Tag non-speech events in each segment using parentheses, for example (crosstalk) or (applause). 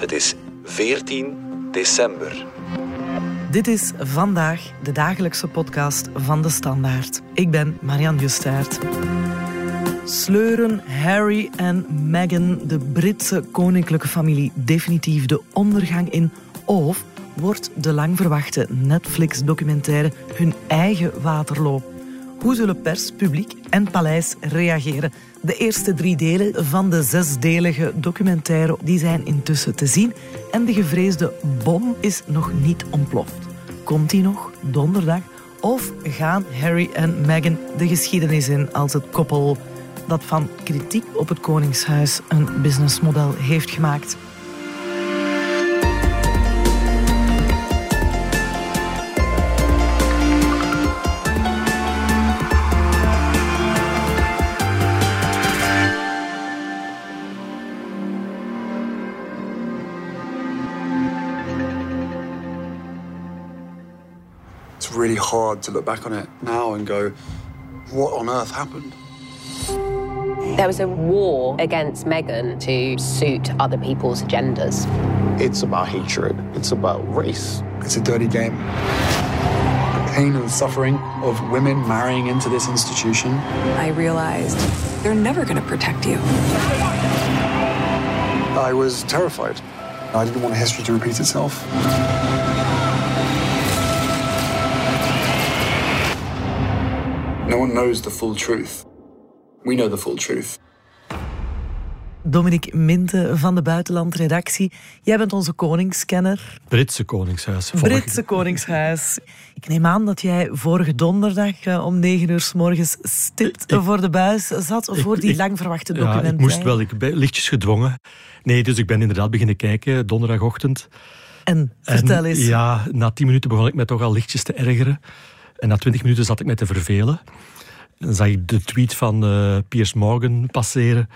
Het is 14 december. Dit is vandaag de dagelijkse podcast van de Standaard. Ik ben Marian Justaert. Sleuren Harry en Meghan de Britse koninklijke familie definitief de ondergang in? Of wordt de lang verwachte Netflix-documentaire hun eigen waterloop? Hoe zullen pers, publiek en paleis reageren? De eerste drie delen van de zesdelige documentaire die zijn intussen te zien en de gevreesde bom is nog niet ontploft. Komt die nog donderdag? Of gaan Harry en Meghan de geschiedenis in als het koppel dat van kritiek op het Koningshuis een businessmodel heeft gemaakt? Hard to look back on it now and go, what on earth happened? There was a war against Meghan to suit other people's agendas. It's about hatred. It's about race. It's a dirty game. The pain and suffering of women marrying into this institution. I realized they're never going to protect you. I was terrified. I didn't want history to repeat itself. No one knows the full truth. We know the full truth. Dominique Minte van de Buitenlandredactie. Jij bent onze koningskenner. Britse Koningshuis. volg- Britse Koningshuis. Ik neem aan dat jij vorige donderdag eh, om negen uur s morgens stipt voor de buis zat voor die ik- lang verwachte Ja, documentaire. ik moest wel, ik ben lichtjes gedwongen. Nee, dus ik ben inderdaad beginnen kijken, donderdagochtend. En vertel En eens. Ja, na tien minuten begon ik mij toch al lichtjes te ergeren. En na twintig minuten zat ik mij te vervelen. Dan zag ik de tweet van eh, Piers Morgan passeren.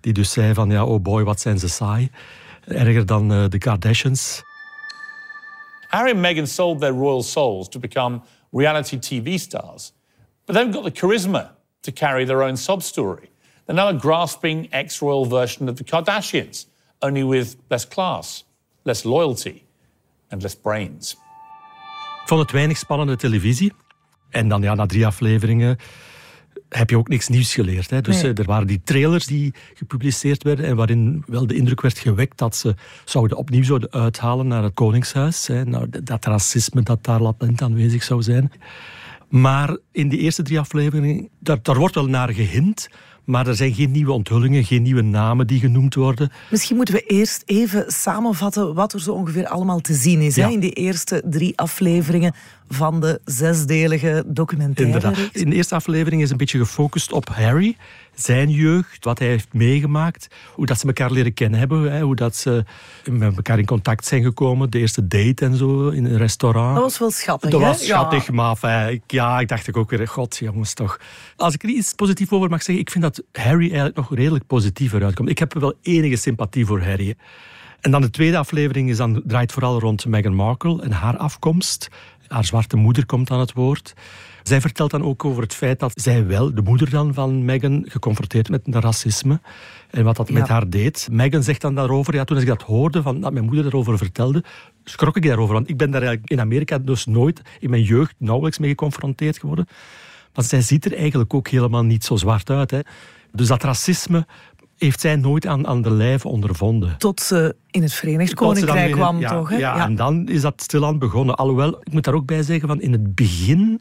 Die dus zei van, ja, oh boy, wat zijn ze saai. Erger dan eh, de Kardashians. Harry and Meghan sold their royal souls to become reality TV stars, but they haven't got the charisma to carry their own sob story. They're now a grasping ex royal version of the Kardashians, only with less class, less loyalty, and less brains. Ik vond het weinig spannende televisie. En dan ja, na drie afleveringen heb je ook niks nieuws geleerd. Hè. Dus Nee. eh, er waren die trailers die gepubliceerd werden en waarin wel de indruk werd gewekt dat ze zouden opnieuw zouden uithalen naar het Koningshuis. Hè. Nou, dat racisme dat daar latent aanwezig zou zijn. Maar in die eerste drie afleveringen, daar, daar wordt wel naar gehint, maar er zijn geen nieuwe onthullingen, geen nieuwe namen die genoemd worden. Misschien moeten we eerst even samenvatten wat er zo ongeveer allemaal te zien is Ja. hè, in die eerste drie afleveringen van de zesdelige documentaire. Inderdaad. In de eerste aflevering is een beetje gefocust op Harry, zijn jeugd, wat hij heeft meegemaakt, hoe dat ze elkaar leren kennen hebben, hè, hoe dat ze met elkaar in contact zijn gekomen, de eerste date en zo in een restaurant. Dat was wel schattig. Dat hè? was Ja. schattig, maar enfin, ik- ja, ik dacht ook weer, god jongens toch. Als ik er iets positiefs over mag zeggen, ik vind dat Harry eigenlijk nog redelijk positief eruit komt. Ik heb wel enige sympathie voor Harry. hè. En dan de tweede aflevering is dan, draait vooral rond Meghan Markle en haar afkomst. Haar zwarte moeder komt aan het woord. Zij vertelt dan ook over het feit dat zij wel, de moeder dan van Meghan, geconfronteerd met racisme. En wat dat Ja. met haar deed. Meghan zegt dan daarover, ja, toen ik dat hoorde, van, dat mijn moeder daarover vertelde, schrok ik daarover. Want ik ben daar eigenlijk in Amerika dus nooit in mijn jeugd nauwelijks mee geconfronteerd geworden. Want zij ziet er eigenlijk ook helemaal niet zo zwart uit. Hè. Dus dat racisme heeft zij nooit aan, aan de lijve ondervonden. Tot ze in het Verenigd Koninkrijk kwam, ja, toch? Hè? Ja, en dan is dat stilaan begonnen. Alhoewel, ik moet daar ook bij zeggen, van in het begin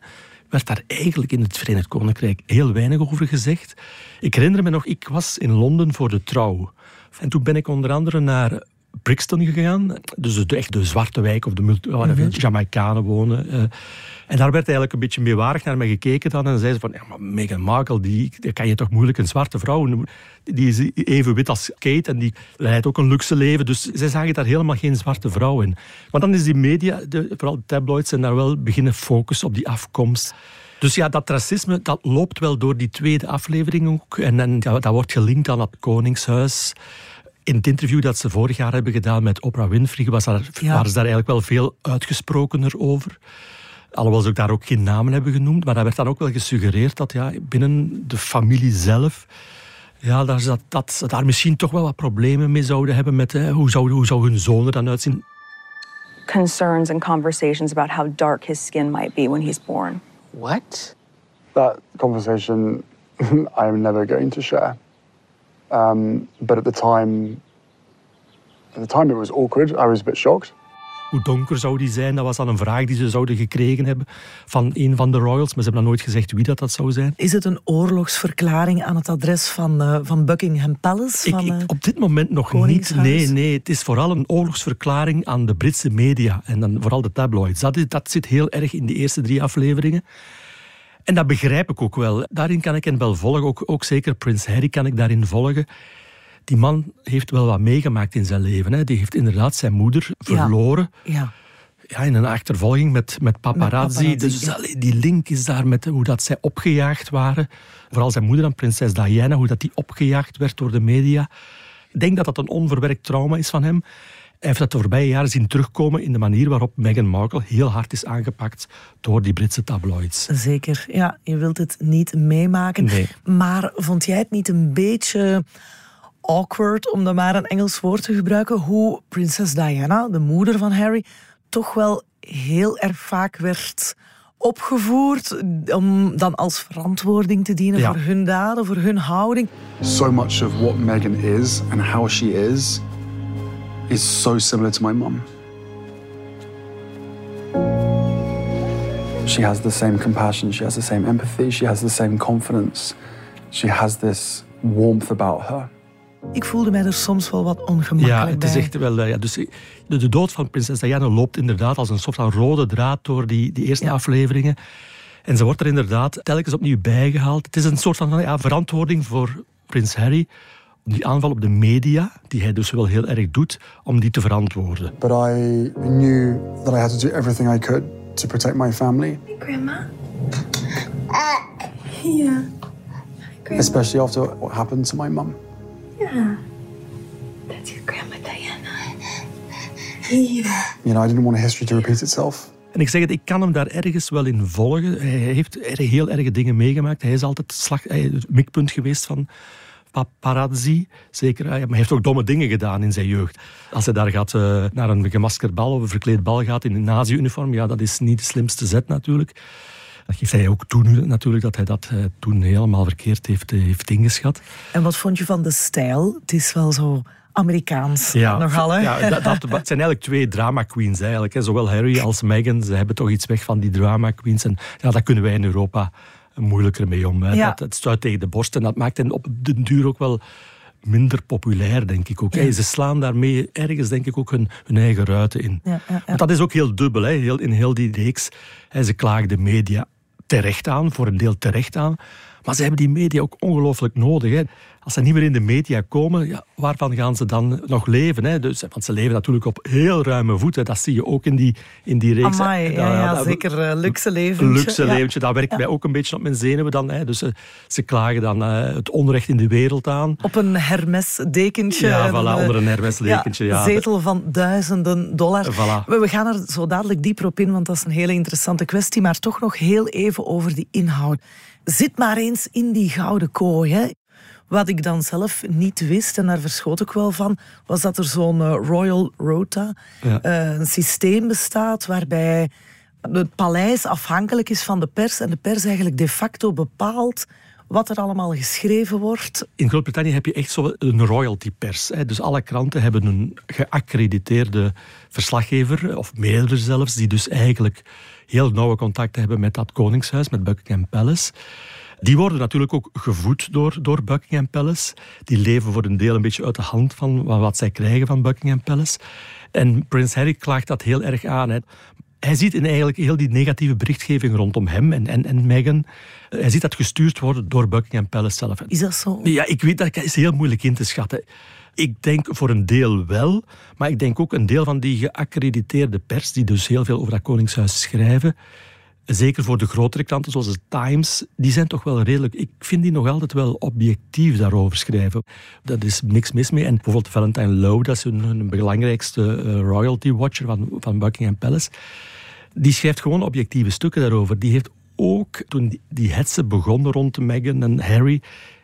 werd daar eigenlijk in het Verenigd Koninkrijk heel weinig over gezegd. Ik herinner me nog, ik was in Londen voor de trouw. En toen ben ik onder andere naar Brixton gegaan. Dus de, echt de zwarte wijk of de veel Jamaicanen wonen. eh. en daar werd eigenlijk een beetje meewarig naar mij gekeken dan. En zei ze van, ja, maar Meghan Markle, die, die kan je toch moeilijk een zwarte vrouw noemen. Die is even wit als Kate en die leidt ook een luxe leven. Dus zij zagen daar helemaal geen zwarte vrouw in. Maar dan is die media, de, vooral de tabloids, zijn daar wel beginnen focussen op die afkomst. Dus ja, dat racisme dat loopt wel door die tweede aflevering ook. En, en ja, dat wordt gelinkt aan het Koningshuis. In het interview dat ze vorig jaar hebben gedaan met Oprah Winfrey was daar, Ja. waren ze daar eigenlijk wel veel uitgesprokener over. Alhoewel ze ook daar ook geen namen hebben genoemd. Maar dat werd dan ook wel gesuggereerd dat ja, binnen de familie zelf Ja, dat, dat, dat ze daar misschien toch wel wat problemen mee zouden hebben met hè, hoe, zou, hoe zou hun zoon er dan uitzien. Concerns and conversations about how dark his skin might be when he's born. What? That conversation (laughs) I'm never going to share. Um, but at the time, at the time it was awkward. I was a bit shocked. Hoe donker zou die zijn? Dat was dan een vraag die ze zouden gekregen hebben van een van de royals. Maar ze hebben dan nooit gezegd wie dat, dat zou zijn. Is het een oorlogsverklaring aan het adres van, uh, van Buckingham Palace? Ik, van, ik, uh, op dit moment nog niet. Nee, nee, het is vooral een oorlogsverklaring aan de Britse media. En dan vooral de tabloids. Dat, is, dat zit heel erg in de eerste drie afleveringen. En dat begrijp ik ook wel. Daarin kan ik hen wel volgen. Ook, ook zeker Prins Harry kan ik daarin volgen. Die man heeft wel wat meegemaakt in zijn leven. Hè. Die heeft inderdaad zijn moeder verloren. Ja. Ja, in een achtervolging met, met paparazzi. Met paparazzi, dus ja. die link is daar met hoe dat zij opgejaagd waren. Vooral zijn moeder dan, prinses Diana, hoe dat die opgejaagd werd door de media. Ik denk dat dat een onverwerkt trauma is van hem. Hij heeft dat de voorbije jaren zien terugkomen in de manier waarop Meghan Markle heel hard is aangepakt door die Britse tabloids. Zeker, ja. Je wilt het niet meemaken. Nee. Maar vond jij het niet een beetje awkward, om dan maar een Engels woord te gebruiken, hoe prinses Diana, de moeder van Harry, toch wel heel erg vaak werd opgevoerd om dan als verantwoording te dienen Ja. voor hun daden, voor hun houding. So much of what Meghan is and how she is is so similar to my mum. She has the same compassion, she has the same empathy, she has the same confidence. She has this warmth about her. Ik voelde mij er soms wel wat ongemakkelijk Ja, het is echt wel. eh, Ja, dus de, de dood van prinses Diana loopt inderdaad als een soort van rode draad door die, die eerste afleveringen. En ze wordt er inderdaad telkens opnieuw bijgehaald. Het is een soort van ja, verantwoording voor prins Harry. Die aanval op de media, die hij dus wel heel erg doet, om die te verantwoorden. But I knew that I had to do everything I could to protect my family, Grandma? Yeah. especially after what happened to my mum. Yeah. That's your grandma Diana. Yeah. You know, I didn't want history to repeat itself. En ik zeg het, ik kan hem daar ergens wel in volgen. Hij heeft heel erg dingen meegemaakt. Hij is altijd slag, hij is het mikpunt geweest van paparazzi. Zeker, hij maar hij heeft ook domme dingen gedaan in zijn jeugd. Als hij daar gaat eh, naar een gemaskerd bal of een verkleed bal gaat in een nazi-uniform, ja, dat is niet de slimste zet natuurlijk. Dat geeft hij ook toe nu natuurlijk, dat hij dat eh, toen helemaal verkeerd heeft, eh, heeft ingeschat. En wat vond je van de stijl? Het is wel zo Amerikaans. Nogal, hè? Ja, dat, dat, het zijn eigenlijk twee drama queens eigenlijk. Hè. Zowel Harry als Meghan, ze hebben toch iets weg van die drama queens. En ja, daar kunnen wij in Europa moeilijker mee om. Hè. Ja. Dat, het stuit tegen de borst en dat maakt hen op den duur ook wel minder populair, denk ik ook. Ja. Ze slaan daarmee ergens, denk ik, ook hun, hun eigen ruiten in. Ja. Want dat is ook heel dubbel, hè. Heel, in heel die reeks. Hè, ze klagen de media terecht aan, voor een deel terecht aan. Maar ze hebben die media ook ongelooflijk nodig. Hè. Als ze niet meer in de media komen, ja, waarvan gaan ze dan nog leven? Hè? Dus, want ze leven natuurlijk op heel ruime voeten. Dat zie je ook in die, in die reeks. Amai, Dat- ja, ja, dat- zeker eh, luxe leven. Een luxe leventje, dat werkt mij ook een beetje op mijn zenuwen dan. Hè. Dus ze, ze klagen dan eh, het onrecht in de wereld aan. Op een Hermes-dekentje. Ja, voilà, eh, onder een Hermes-dekentje, ja. Zetel van duizenden dollar. Voilà. We, we gaan er zo dadelijk dieper op in, want dat is een hele interessante kwestie. Maar toch nog heel even over die inhoud. Zit maar eens in die gouden kooi. Hè. Wat ik dan zelf niet wist, en daar verschoot ik wel van, was dat er zo'n eh, Royal Rota, Ja. eh, een systeem bestaat waarbij het paleis afhankelijk is van de pers en de pers eigenlijk de facto bepaalt wat er allemaal geschreven wordt. In Groot-Brittannië heb je echt zo een royalty pers. Hè. Dus alle kranten hebben een geaccrediteerde verslaggever, of meerdere zelfs, die dus eigenlijk heel nauwe contacten hebben met dat koningshuis, met Buckingham Palace. Die worden natuurlijk ook gevoed door, door Buckingham Palace. Die leven voor een deel een beetje uit de hand van wat zij krijgen van Buckingham Palace. En prins Harry klaagt dat heel erg aan. Hè. Hij ziet in eigenlijk heel die negatieve berichtgeving rondom hem en, en, en Meghan. Hij ziet dat gestuurd worden door Buckingham Palace zelf. Is dat zo? Ja, ik weet dat is heel moeilijk in te schatten. Ik denk voor een deel wel, maar ik denk ook een deel van die geaccrediteerde pers, die dus heel veel over dat koningshuis schrijven, zeker voor de grotere kranten zoals de Times, die zijn toch wel redelijk, ik vind die nog altijd wel objectief daarover schrijven. Dat is niks mis mee. En bijvoorbeeld Valentine Lowe, dat is hun, belangrijkste eh, royalty watcher van, van Buckingham Palace, die schrijft gewoon objectieve stukken daarover. Die heeft ook, toen die, die hetze begonnen rond Meghan en Harry,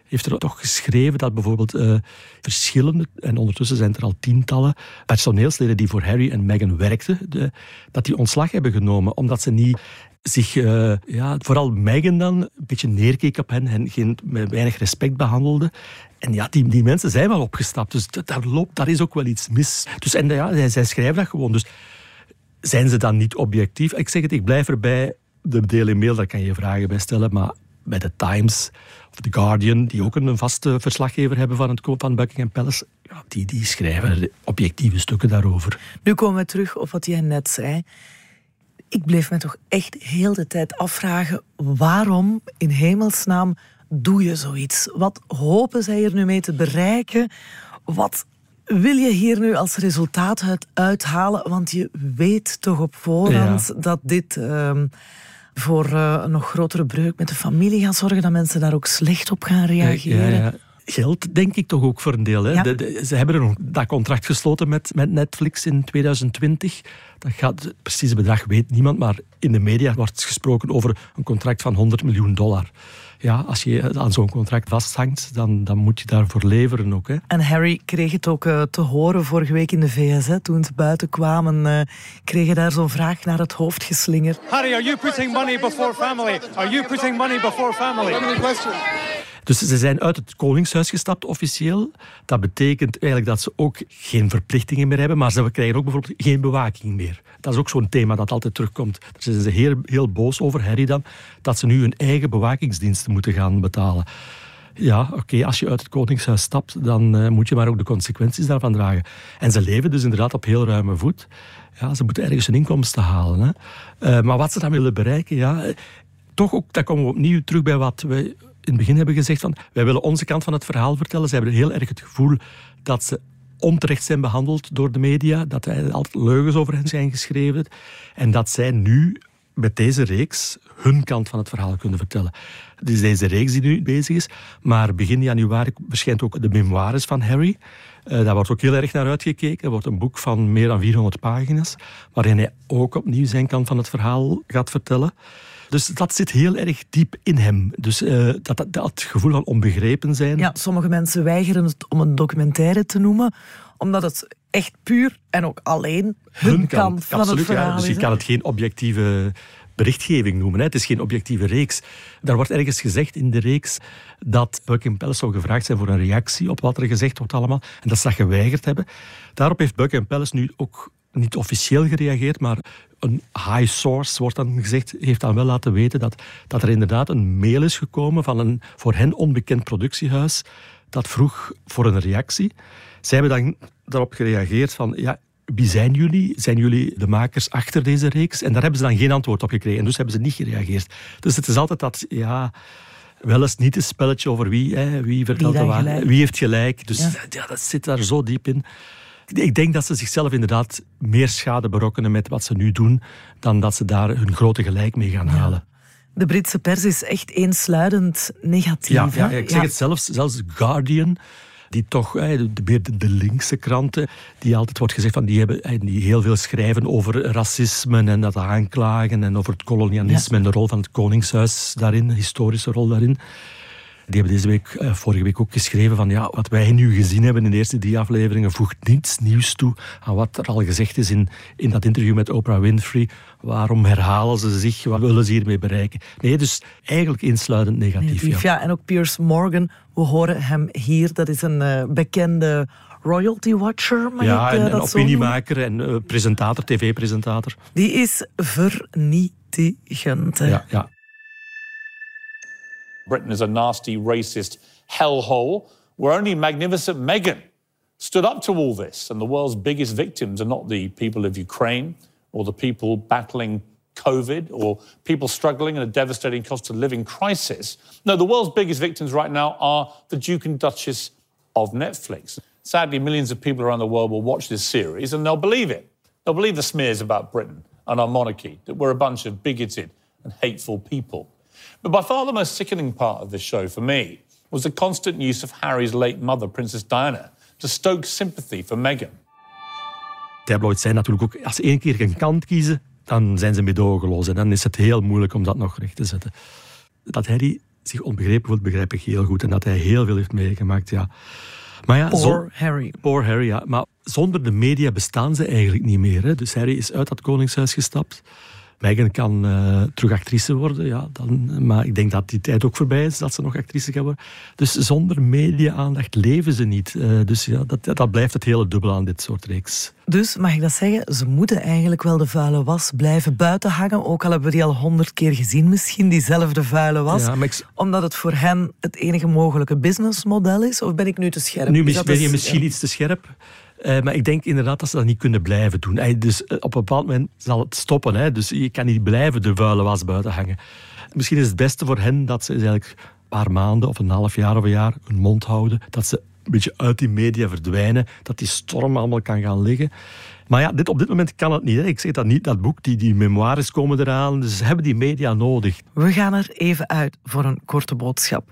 heeft er toch geschreven dat bijvoorbeeld uh, verschillende, en ondertussen zijn er al tientallen, personeelsleden die voor Harry en Meghan werkten, de, dat die ontslag hebben genomen, omdat ze niet zich, uh, ja, vooral Meghan dan, een beetje neerkeek op hen en geen, weinig respect behandelde. En ja, die, die mensen zijn wel opgestapt, dus daar, loopt, daar is ook wel iets mis. Dus, en ja, zij, schrijven dat gewoon. Dus zijn ze dan niet objectief? Ik zeg het, ik blijf erbij. De Daily Mail, daar kan je vragen bij stellen, maar bij de Times The Guardian, die ook een vaste verslaggever hebben van het van Buckingham Palace, ja, die, die schrijven objectieve stukken daarover. Nu komen we terug op wat jij net zei. Ik bleef me toch echt heel de tijd afvragen, waarom in hemelsnaam doe je zoiets? Wat hopen zij er nu mee te bereiken? Wat wil je hier nu als resultaat uit uithalen? Want je weet toch op voorhand dat dit uh, voor uh, een nog grotere breuk met de familie gaat zorgen, dat mensen daar ook slecht op gaan reageren. Ja, ja, Geld, denk ik toch ook voor een deel. Hè? De, ze hebben er dat contract gesloten met, met Netflix in 2020. Dat gaat, het precieze bedrag weet niemand, maar in de media wordt gesproken over een contract van 100 miljoen dollar ja, als je aan zo'n contract vasthangt, dan, dan moet je daarvoor leveren ook. Hè. En Harry kreeg het ook uh, te horen vorige week in de VS. Hè, toen ze buiten kwamen, uh, kregen daar zo'n vraag naar het hoofd geslingerd. Harry, are you putting money before family? Are you putting money before family? Dus ze zijn uit het Koningshuis gestapt officieel. Dat betekent eigenlijk dat ze ook geen verplichtingen meer hebben, maar ze krijgen ook bijvoorbeeld geen bewaking meer. Dat is ook zo'n thema dat altijd terugkomt. Daar zijn ze heel, heel boos over, Harry dan, dat ze nu hun eigen bewakingsdiensten moeten gaan betalen. Ja, oké, als je uit het Koningshuis stapt, dan uh, moet je maar ook de consequenties daarvan dragen. En ze leven dus inderdaad op heel ruime voet. Ja, ze moeten ergens hun inkomsten halen. Hè. Uh, maar wat ze dan willen bereiken, ja, eh, toch ook, daar komen we opnieuw terug bij wat we in het begin hebben gezegd. Van, wij willen onze kant van het verhaal vertellen. Ze hebben heel erg het gevoel dat ze onterecht zijn behandeld door de media, dat er altijd leugens over hen zijn geschreven en dat zij nu met deze reeks hun kant van het verhaal kunnen vertellen. Het is deze reeks die nu bezig is, maar begin januari verschijnt ook de memoires van Harry. Uh, daar wordt ook heel erg naar uitgekeken. Er wordt een boek van meer dan 400 pagina's, waarin hij ook opnieuw zijn kant van het verhaal gaat vertellen. Dus dat zit heel erg diep in hem. Dus uh, dat, dat, dat, gevoel van onbegrepen zijn. Ja, sommige mensen weigeren het om een documentaire te noemen, omdat het echt puur en ook alleen hun, kant, van absoluut, het verhaal ja. Dus je kan het geen objectieve berichtgeving noemen. Hè. Het is geen objectieve reeks. Daar wordt ergens gezegd in de reeks dat Buckingham Palace zou gevraagd zijn voor een reactie op wat er gezegd wordt allemaal. En dat ze dat geweigerd hebben. Daarop heeft Buckingham Palace nu ook niet officieel gereageerd, maar een high source, wordt dan gezegd, heeft dan wel laten weten dat, dat er inderdaad een mail is gekomen van een voor hen onbekend productiehuis dat vroeg voor een reactie. Zij hebben dan daarop gereageerd van, ja, wie zijn jullie? Zijn jullie de makers achter deze reeks? En daar hebben ze dan geen antwoord op gekregen. En dus hebben ze niet gereageerd. Dus het is altijd dat, ja, wel eens niet een spelletje over wie, hè, wie vertelt wie de waarheid, wie heeft gelijk. Dus ja. dat zit daar zo diep in. Ik denk dat ze zichzelf inderdaad meer schade berokkenen met wat ze nu doen, dan dat ze daar hun grote gelijk mee gaan halen. De Britse pers is echt eensluidend negatief. Ja, ja ik zeg het zelfs, zelfs Guardian die toch, de, de, de, linkse kranten, die altijd wordt gezegd van die hebben die heel veel schrijven over racisme en dat aanklagen en over het kolonialisme en de rol van het koningshuis daarin, de historische rol daarin. Die hebben deze week, eh, vorige week ook geschreven van ja, wat wij nu gezien hebben in de eerste drie afleveringen voegt niets nieuws toe aan wat er al gezegd is in, in dat interview met Oprah Winfrey. Waarom herhalen ze zich? Wat willen ze hiermee bereiken? Nee, dus eigenlijk insluitend negatief. negatief ja. en ook Piers Morgan, we horen hem hier. Dat is een uh, bekende royalty watcher. ja, ik, uh, een opiniemaker en presentator, tv-presentator. Die is vernietigend. Ja, ja. Britain is a nasty, racist hellhole, where only magnificent Meghan stood up to all this. And the world's biggest victims are not the people of Ukraine or the people battling COVID or people struggling in a devastating cost of living crisis. No, the world's biggest victims right now are the Duke and Duchess of Netflix. Sadly, millions of people around the world will watch this series and they'll believe it. They'll believe the smears about Britain and our monarchy, that we're a bunch of bigoted and hateful people. But by far the most sickening part of this show for me was the constant use of Harry's late mother, Princess Diana, to stoke sympathy for Meghan. Tabloids zijn natuurlijk ook, als ze één keer een kant kiezen, dan zijn ze medogeloos. En dan is het heel moeilijk om dat nog recht te zetten. Dat Harry zich onbegrepen voelt, begrijp ik heel goed. En dat hij heel veel heeft meegemaakt, ja. Maar ja, Poor Harry. Poor Harry, ja. Maar zonder de media bestaan ze eigenlijk niet meer. Hè. Dus Harry is uit dat koningshuis gestapt. Meghan kan uh, terug actrice worden, ja, dan, maar ik denk dat die tijd ook voorbij is, dat ze nog actrice kan worden. Dus zonder media-aandacht leven ze niet. Uh, dus ja, dat, dat blijft het hele dubbel aan dit soort reeks. Dus, mag ik dat zeggen, ze moeten eigenlijk wel de vuile was blijven buiten hangen, ook al hebben we die al honderd keer gezien misschien, diezelfde vuile was, ja, ik... omdat het voor hen het enige mogelijke businessmodel is? Of ben ik nu te scherp? Nu ben je misschien iets te scherp. Uh, maar ik denk inderdaad dat ze dat niet kunnen blijven doen. Dus uh, op een bepaald moment zal het stoppen. Hè? Dus je kan niet blijven de vuile was buiten hangen. Misschien is het beste voor hen dat ze eigenlijk een paar maanden of een half jaar of een jaar hun mond houden. Dat ze een beetje uit die media verdwijnen. Dat die storm allemaal kan gaan liggen. Maar ja, dit, op dit moment kan het niet. Hè. Ik zeg dat niet, dat boek, die, die memoires komen eraan. Dus ze hebben die media nodig. We gaan er even uit voor een korte boodschap.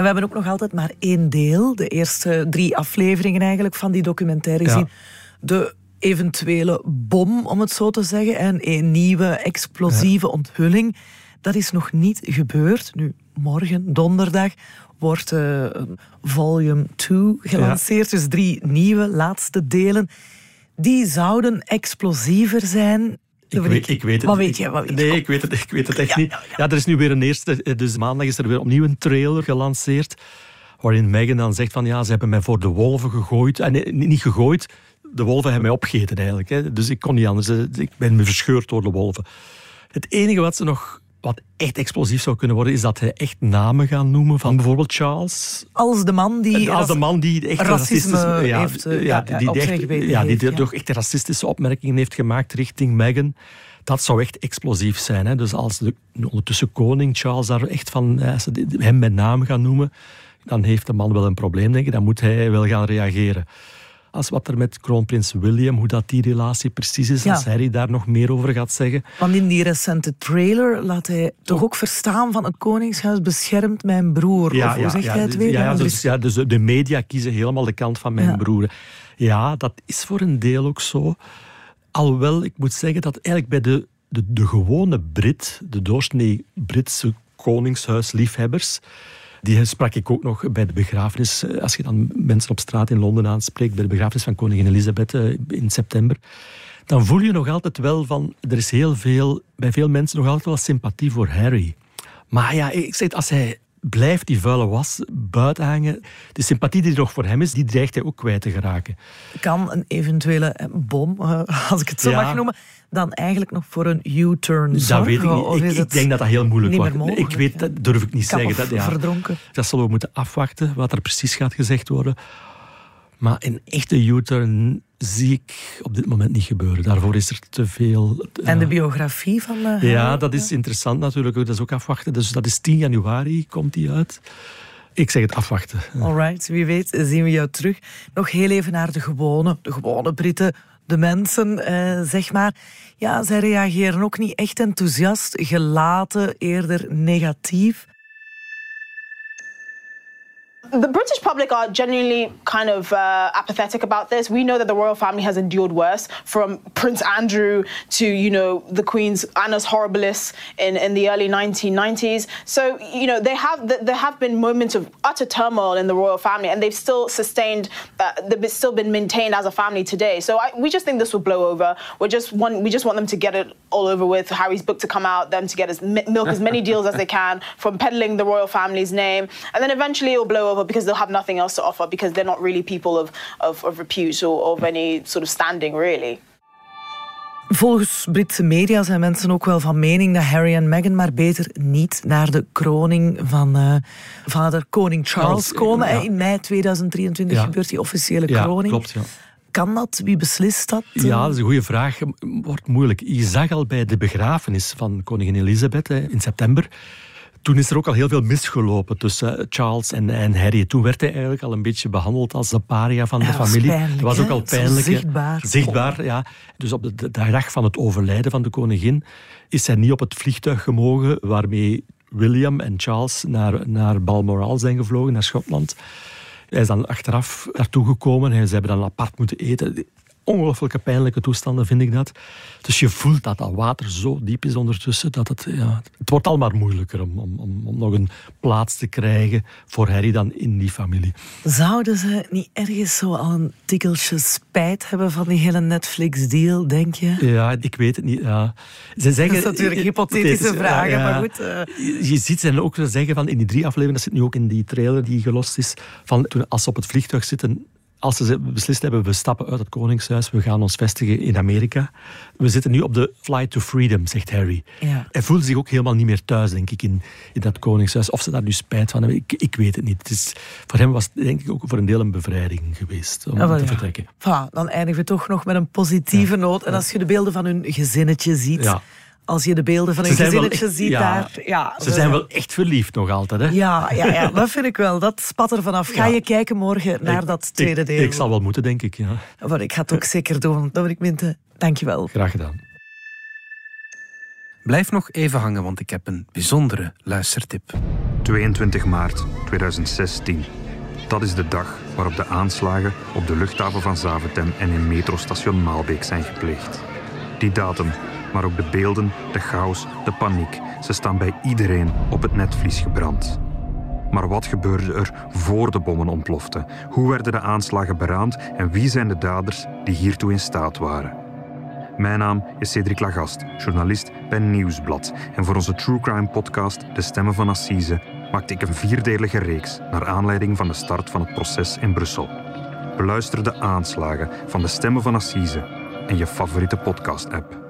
En we hebben ook nog altijd maar één deel, de eerste drie afleveringen eigenlijk van die documentaire gezien. De eventuele bom, om het zo te zeggen, en een nieuwe explosieve onthulling. Dat is nog niet gebeurd. Nu, morgen, donderdag, wordt uh, volume 2 gelanceerd. Dus drie nieuwe, laatste delen. Die zouden explosiever zijn ik weet, ik weet, het. Wat weet je? Wat weet nee, ik weet het, ik weet het echt niet. Ja, er is nu weer een eerste... Dus maandag is er weer opnieuw een trailer gelanceerd. Waarin Megan dan zegt van ja, ze hebben mij voor de wolven gegooid. En nee, niet gegooid, de wolven hebben mij opgegeten eigenlijk. Hè. Dus ik kon niet anders. Ik ben me verscheurd door de wolven. Het enige wat ze nog wat echt explosief zou kunnen worden, is dat hij echt namen gaan noemen van bijvoorbeeld Charles. Als de man die, als de man die echt racisme ja, heeft ja, die, die, echt, ja, die heeft, toch echt racistische opmerkingen heeft gemaakt richting Meghan. Dat zou echt explosief zijn. Hè? Dus als de ondertussen koning Charles daar echt van als ze hem bij naam gaan noemen, dan heeft de man wel een probleem, denk ik. Dan moet hij wel gaan reageren als wat er met kroonprins William, hoe dat die relatie precies is, als Harry daar nog meer over gaat zeggen. Want in die recente trailer laat hij toch ook verstaan van het Koningshuis beschermt mijn broer. Ja, of hoe zeg ja, jij het weer? Ja, dus, ja, dus de media kiezen helemaal de kant van mijn broer. Ja, dat is voor een deel ook zo. Alhoewel, ik moet zeggen dat eigenlijk bij de, de, de gewone Brit, de doorsnee Britse koningshuisliefhebbers, die sprak ik ook nog bij de begrafenis. Eh, als je dan mensen op straat in Londen aanspreekt, bij de begrafenis van koningin Elisabeth eh, in september, dan voel je nog altijd wel van, er is heel veel, bij veel mensen nog altijd wel sympathie voor Harry. Maar ja, ik zeg, als hij blijft die vuile was buiten hangen. De sympathie die er nog voor hem is, die dreigt hij ook kwijt te geraken. Kan een eventuele eh, bom, als ik het zo mag noemen, dan eigenlijk nog voor een U-turn zorgen? Dat weet ik niet. Ik, ik, denk dat dat heel moeilijk wordt. Ik weet, dat durf ik niet zeggen. Dat, ja, verdronken. Dat zullen we moeten afwachten, wat er precies gaat gezegd worden. Maar een echte U-turn zie ik op dit moment niet gebeuren. Daarvoor is er te veel. En de biografie van. Uh, ja, dat is interessant natuurlijk. Dat is ook afwachten. Dus dat is 10 januari, komt die uit. Ik zeg het afwachten. Alright, wie weet zien we jou terug. Nog heel even naar de gewone, de gewone Britten, de mensen, eh, zeg maar. Ja, zij reageren ook niet echt enthousiast, gelaten, eerder negatief. The British public are genuinely kind of uh, apathetic about this. We know that the royal family has endured worse, from Prince Andrew to you know the Queen's Annus Horribilis in, in the early 1990s. So you know they have there have been moments of utter turmoil in the royal family, and they've still sustained uh, they've still been maintained as a family today. So I, we just think this will blow over. We just want we just want them to get it all over with. Harry's book to come out, them to get as milk as many deals as they can (laughs) from peddling the royal family's name, and then eventually it'll blow over because they'll have nothing else to offer because they're not really people of, of, of repute or of any sort of standing, really. Volgens Britse media zijn mensen ook wel van mening dat Harry en Meghan maar beter niet naar de kroning van uh, vader koning Charles, Charles, komen. ja. In mei 2023 Ja. gebeurt die officiële Ja, kroning. klopt, ja. Kan dat? Wie beslist dat? Ja, dat is een goede vraag. Wordt moeilijk. Je zag al bij de begrafenis van koningin Elisabeth hè, in september. Toen is er ook al heel veel misgelopen tussen Charles en, en Harry. Toen werd hij eigenlijk al een beetje behandeld als de paria van de Ja, familie. pijnlijk, dat was ook al pijnlijk. zichtbaar. Zichtbaar, ja. Dus op de, de dag van het overlijden van de koningin is hij niet op het vliegtuig gemogen waarmee William en Charles naar, naar Balmoral zijn gevlogen, naar Schotland. Hij is dan achteraf naartoe gekomen. Hij- Ze hebben dan apart moeten eten. Ongelooflijke pijnlijke toestanden, vind ik dat. Dus je voelt dat dat water zo diep is ondertussen. Dat het, ja, het wordt al maar moeilijker om, om, om, om nog een plaats te krijgen voor Harry dan in die familie. Zouden ze niet ergens zo al een tikkeltje spijt hebben van die hele Netflix-deal, denk je? Ja, ik weet het niet. Ja. Ze zeggen, Dat is natuurlijk (laughs) hypothetische vragen, ja. maar goed, eh. Je, je ziet ze ook zeggen van in die drie afleveringen, dat zit nu ook in die trailer die gelost is, van toen, als ze op het vliegtuig zitten, als ze beslist hebben, we stappen uit het Koningshuis, we gaan ons vestigen in Amerika. We zitten nu op de flight to freedom, zegt Harry. Ja. Hij voelt zich ook helemaal niet meer thuis, denk ik, in, in dat Koningshuis. Of ze daar nu spijt van hebben, ik, ik weet het niet. Het is, voor hem was het denk ik ook voor een deel een bevrijding geweest om Ah, wel, te ja. vertrekken. Enfin, dan eindigen we toch nog met een positieve noot. En als je de beelden van hun gezinnetje ziet, Ja. Als je de beelden van Ze hun zijn wel gezinnetje echt- ziet ja. daar... Ja, Ze zijn wel echt verliefd nog altijd, hè? Ja, ja, ja, dat vind ik wel. Dat spat er vanaf. Ga Ja. je kijken morgen naar Ik- dat tweede ik, deel? Ik zal wel moeten, denk ik. Ja. Maar ik ga het ook zeker doen. Dominic Minte, dank je wel. Graag gedaan. Blijf nog even hangen, want ik heb een bijzondere luistertip. 22 maart 2016. Dat is de dag waarop de aanslagen op de luchthaven van Zaventem en in metrostation Maalbeek zijn gepleegd. Die datum, maar ook de beelden, de chaos, de paniek, ze staan bij iedereen op het netvlies gebrand. Maar wat gebeurde er voor de bommen ontploften? Hoe werden de aanslagen beraamd en wie zijn de daders die hiertoe in staat waren? Mijn naam is Cedric Lagast, journalist bij Nieuwsblad. En voor onze True Crime podcast De Stemmen van Assise maakte ik een vierdelige reeks naar aanleiding van de start van het proces in Brussel. Beluister de aanslagen van De Stemmen van Assise en je favoriete podcast-app.